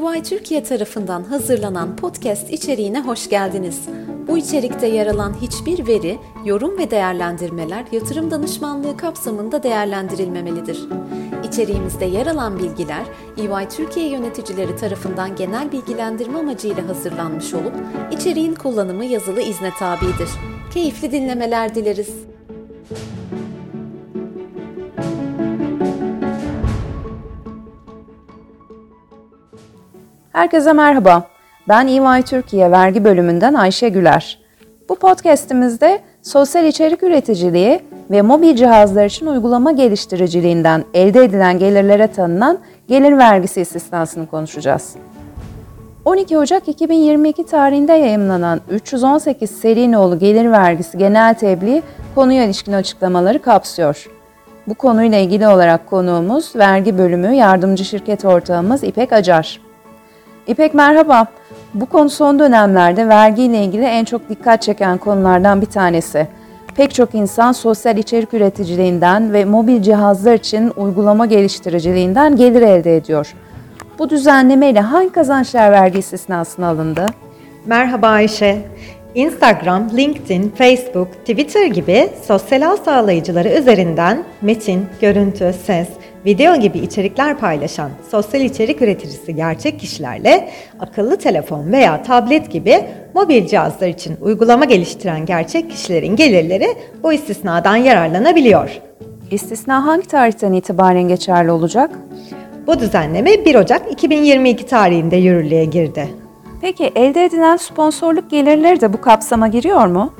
EY Türkiye tarafından hazırlanan podcast içeriğine hoş geldiniz. Bu içerikte yer alan hiçbir veri, yorum ve değerlendirmeler yatırım danışmanlığı kapsamında değerlendirilmemelidir. İçeriğimizde yer alan bilgiler, EY Türkiye yöneticileri tarafından genel bilgilendirme amacıyla hazırlanmış olup, içeriğin kullanımı yazılı izne tabidir. Keyifli dinlemeler dileriz. Herkese merhaba. Ben EY Türkiye Vergi Bölümünden Ayşe Güler. Bu podcast'imizde sosyal içerik üreticiliği ve mobil cihazlar için uygulama geliştiriciliğinden elde edilen gelirlere tanınan gelir vergisi istisnasını konuşacağız. 12 Ocak 2022 tarihinde yayımlanan 318 seri nolu gelir vergisi genel tebliğ konuya ilişkin açıklamaları kapsıyor. Bu konuyla ilgili olarak konuğumuz vergi bölümü yardımcı şirket ortağımız İpek Acar. İpek merhaba. Bu konu son dönemlerde vergi ile ilgili en çok dikkat çeken konulardan bir tanesi. Pek çok insan sosyal içerik üreticiliğinden ve mobil cihazlar için uygulama geliştiriciliğinden gelir elde ediyor. Bu düzenlemeyle hangi kazançlar vergi istisnasına alındı? Merhaba Ayşe. Instagram, LinkedIn, Facebook, Twitter gibi sosyal ağ sağlayıcıları üzerinden metin, görüntü, ses, video gibi içerikler paylaşan sosyal içerik üreticisi gerçek kişilerle akıllı telefon veya tablet gibi mobil cihazlar için uygulama geliştiren gerçek kişilerin gelirleri bu istisnadan yararlanabiliyor. İstisna hangi tarihten itibaren geçerli olacak? Bu düzenleme 1 Ocak 2022 tarihinde yürürlüğe girdi. Peki elde edilen sponsorluk gelirleri de bu kapsama giriyor mu?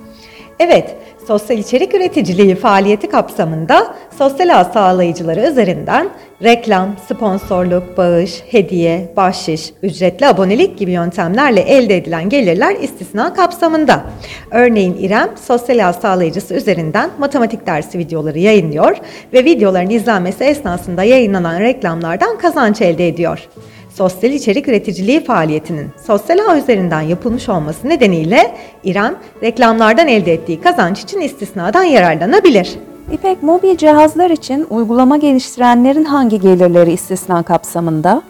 Evet, sosyal içerik üreticiliği faaliyeti kapsamında sosyal ağ sağlayıcıları üzerinden reklam, sponsorluk, bağış, hediye, bahşiş, ücretli abonelik gibi yöntemlerle elde edilen gelirler istisna kapsamında. Örneğin İrem, sosyal ağ sağlayıcısı üzerinden matematik dersi videoları yayınlıyor ve videoların izlenmesi esnasında yayınlanan reklamlardan kazanç elde ediyor sosyal içerik üreticiliği faaliyetinin sosyal ağ üzerinden yapılmış olması nedeniyle İrem reklamlardan elde ettiği kazanç için istisnadan yararlanabilir. İpek mobil cihazlar için uygulama geliştirenlerin hangi gelirleri istisna kapsamında?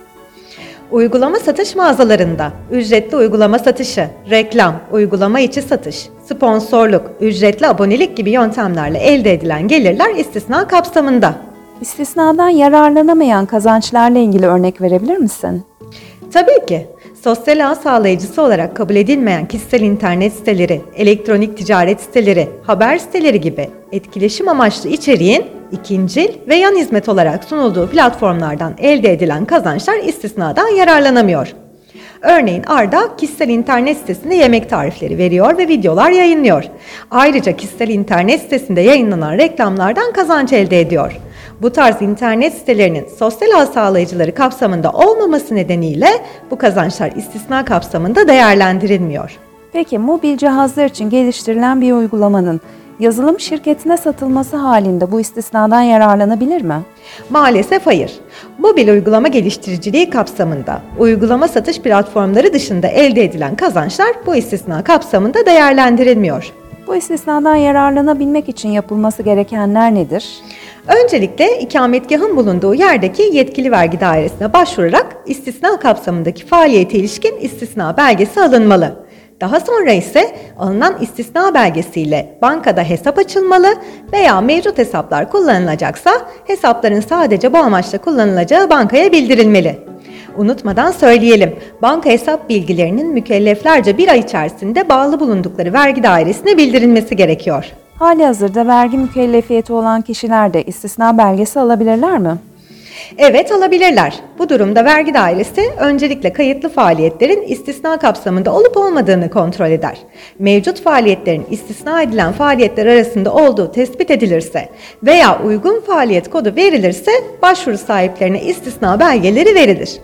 Uygulama satış mağazalarında ücretli uygulama satışı, reklam, uygulama içi satış, sponsorluk, ücretli abonelik gibi yöntemlerle elde edilen gelirler istisna kapsamında. İstisnadan yararlanamayan kazançlarla ilgili örnek verebilir misin? Tabii ki. Sosyal ağ sağlayıcısı olarak kabul edilmeyen kişisel internet siteleri, elektronik ticaret siteleri, haber siteleri gibi etkileşim amaçlı içeriğin ikincil ve yan hizmet olarak sunulduğu platformlardan elde edilen kazançlar istisnadan yararlanamıyor. Örneğin Arda kişisel internet sitesinde yemek tarifleri veriyor ve videolar yayınlıyor. Ayrıca kişisel internet sitesinde yayınlanan reklamlardan kazanç elde ediyor. Bu tarz internet sitelerinin sosyal ağ sağlayıcıları kapsamında olmaması nedeniyle bu kazançlar istisna kapsamında değerlendirilmiyor. Peki mobil cihazlar için geliştirilen bir uygulamanın yazılım şirketine satılması halinde bu istisnadan yararlanabilir mi? Maalesef hayır. Mobil uygulama geliştiriciliği kapsamında uygulama satış platformları dışında elde edilen kazançlar bu istisna kapsamında değerlendirilmiyor. Bu istisnadan yararlanabilmek için yapılması gerekenler nedir? Öncelikle ikametgahın bulunduğu yerdeki yetkili vergi dairesine başvurarak istisna kapsamındaki faaliyete ilişkin istisna belgesi alınmalı. Daha sonra ise alınan istisna belgesiyle bankada hesap açılmalı veya mevcut hesaplar kullanılacaksa hesapların sadece bu amaçla kullanılacağı bankaya bildirilmeli. Unutmadan söyleyelim, banka hesap bilgilerinin mükelleflerce bir ay içerisinde bağlı bulundukları vergi dairesine bildirilmesi gerekiyor. Hali hazırda vergi mükellefiyeti olan kişiler de istisna belgesi alabilirler mi? Evet alabilirler. Bu durumda vergi dairesi öncelikle kayıtlı faaliyetlerin istisna kapsamında olup olmadığını kontrol eder. Mevcut faaliyetlerin istisna edilen faaliyetler arasında olduğu tespit edilirse veya uygun faaliyet kodu verilirse başvuru sahiplerine istisna belgeleri verilir.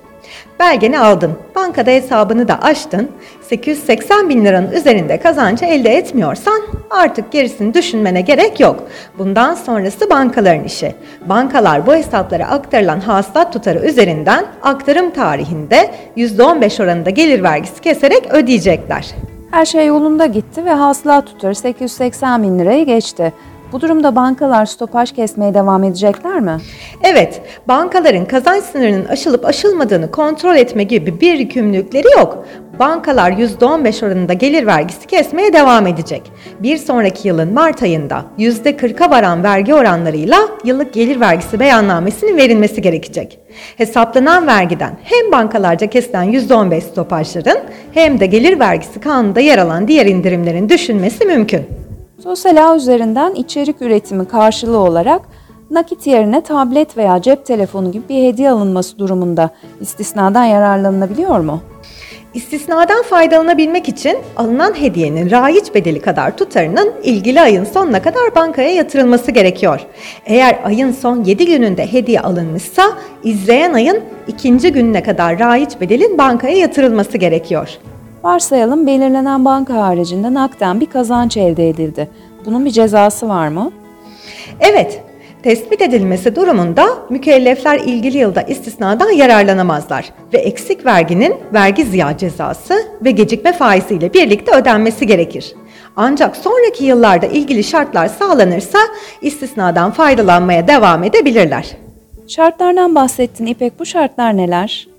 Belgeni aldın, bankada hesabını da açtın, 880 bin liranın üzerinde kazancı elde etmiyorsan artık gerisini düşünmene gerek yok. Bundan sonrası bankaların işi. Bankalar bu hesaplara aktarılan hasılat tutarı üzerinden aktarım tarihinde %15 oranında gelir vergisi keserek ödeyecekler. Her şey yolunda gitti ve hasılat tutarı 880 bin lirayı geçti. Bu durumda bankalar stopaj kesmeye devam edecekler mi? Evet, bankaların kazanç sınırının aşılıp aşılmadığını kontrol etme gibi bir yükümlülükleri yok. Bankalar %15 oranında gelir vergisi kesmeye devam edecek. Bir sonraki yılın Mart ayında %40'a varan vergi oranlarıyla yıllık gelir vergisi beyannamesinin verilmesi gerekecek. Hesaplanan vergiden hem bankalarca kesilen %15 stopajların hem de gelir vergisi kanunda yer alan diğer indirimlerin düşünmesi mümkün. Sosyal ağ üzerinden içerik üretimi karşılığı olarak nakit yerine tablet veya cep telefonu gibi bir hediye alınması durumunda istisnadan yararlanılabiliyor mu? İstisnadan faydalanabilmek için alınan hediyenin raiç bedeli kadar tutarının ilgili ayın sonuna kadar bankaya yatırılması gerekiyor. Eğer ayın son 7 gününde hediye alınmışsa izleyen ayın ikinci gününe kadar raiç bedelin bankaya yatırılması gerekiyor. Varsayalım belirlenen banka haricinde nakden bir kazanç elde edildi. Bunun bir cezası var mı? Evet, tespit edilmesi durumunda mükellefler ilgili yılda istisnadan yararlanamazlar ve eksik verginin vergi ziya cezası ve gecikme faiziyle birlikte ödenmesi gerekir. Ancak sonraki yıllarda ilgili şartlar sağlanırsa istisnadan faydalanmaya devam edebilirler. Şartlardan bahsettin İpek. Bu şartlar neler?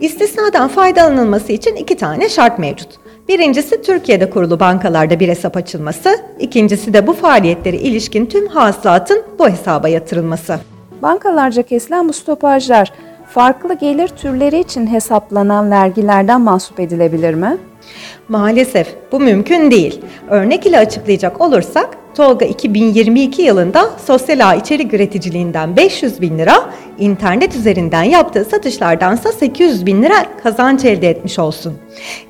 İstisnadan faydalanılması için iki tane şart mevcut. Birincisi Türkiye'de kurulu bankalarda bir hesap açılması, ikincisi de bu faaliyetleri ilişkin tüm hasılatın bu hesaba yatırılması. Bankalarca kesilen bu stopajlar farklı gelir türleri için hesaplanan vergilerden mahsup edilebilir mi? Maalesef bu mümkün değil. Örnek ile açıklayacak olursak Tolga 2022 yılında sosyal ağ içerik üreticiliğinden 500 bin lira, internet üzerinden yaptığı satışlardansa 800 bin lira kazanç elde etmiş olsun.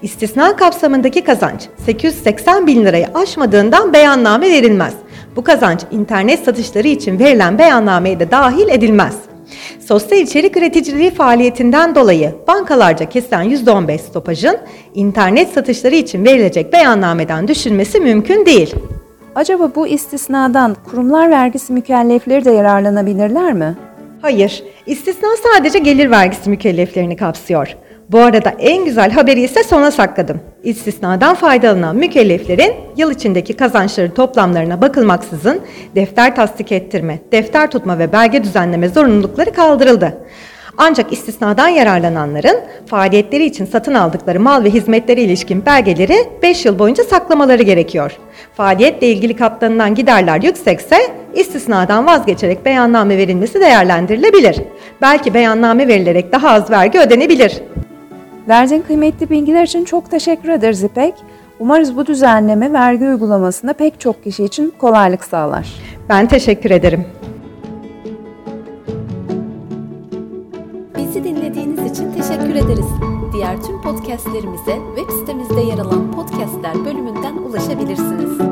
İstisna kapsamındaki kazanç 880 bin lirayı aşmadığından beyanname verilmez. Bu kazanç internet satışları için verilen beyannameye de dahil edilmez. Sosyal içerik üreticiliği faaliyetinden dolayı bankalarca kesilen %15 stopajın internet satışları için verilecek beyannameden düşülmesi mümkün değil. Acaba bu istisnadan kurumlar vergisi mükellefleri de yararlanabilirler mi? Hayır, istisna sadece gelir vergisi mükelleflerini kapsıyor. Bu arada en güzel haberi ise sona sakladım. İstisnadan faydalanan mükelleflerin yıl içindeki kazançları toplamlarına bakılmaksızın defter tasdik ettirme, defter tutma ve belge düzenleme zorunlulukları kaldırıldı. Ancak istisnadan yararlananların faaliyetleri için satın aldıkları mal ve hizmetlere ilişkin belgeleri 5 yıl boyunca saklamaları gerekiyor. Faaliyetle ilgili katlanılan giderler yüksekse istisnadan vazgeçerek beyanname verilmesi değerlendirilebilir. Belki beyanname verilerek daha az vergi ödenebilir. Verdiğin kıymetli bilgiler için çok teşekkür ederiz İpek. Umarız bu düzenleme vergi uygulamasında pek çok kişi için kolaylık sağlar. Ben teşekkür ederim. Dinlediğiniz için teşekkür ederiz. Diğer tüm podcastlerimize web sitemizde yer alan podcastler bölümünden ulaşabilirsiniz.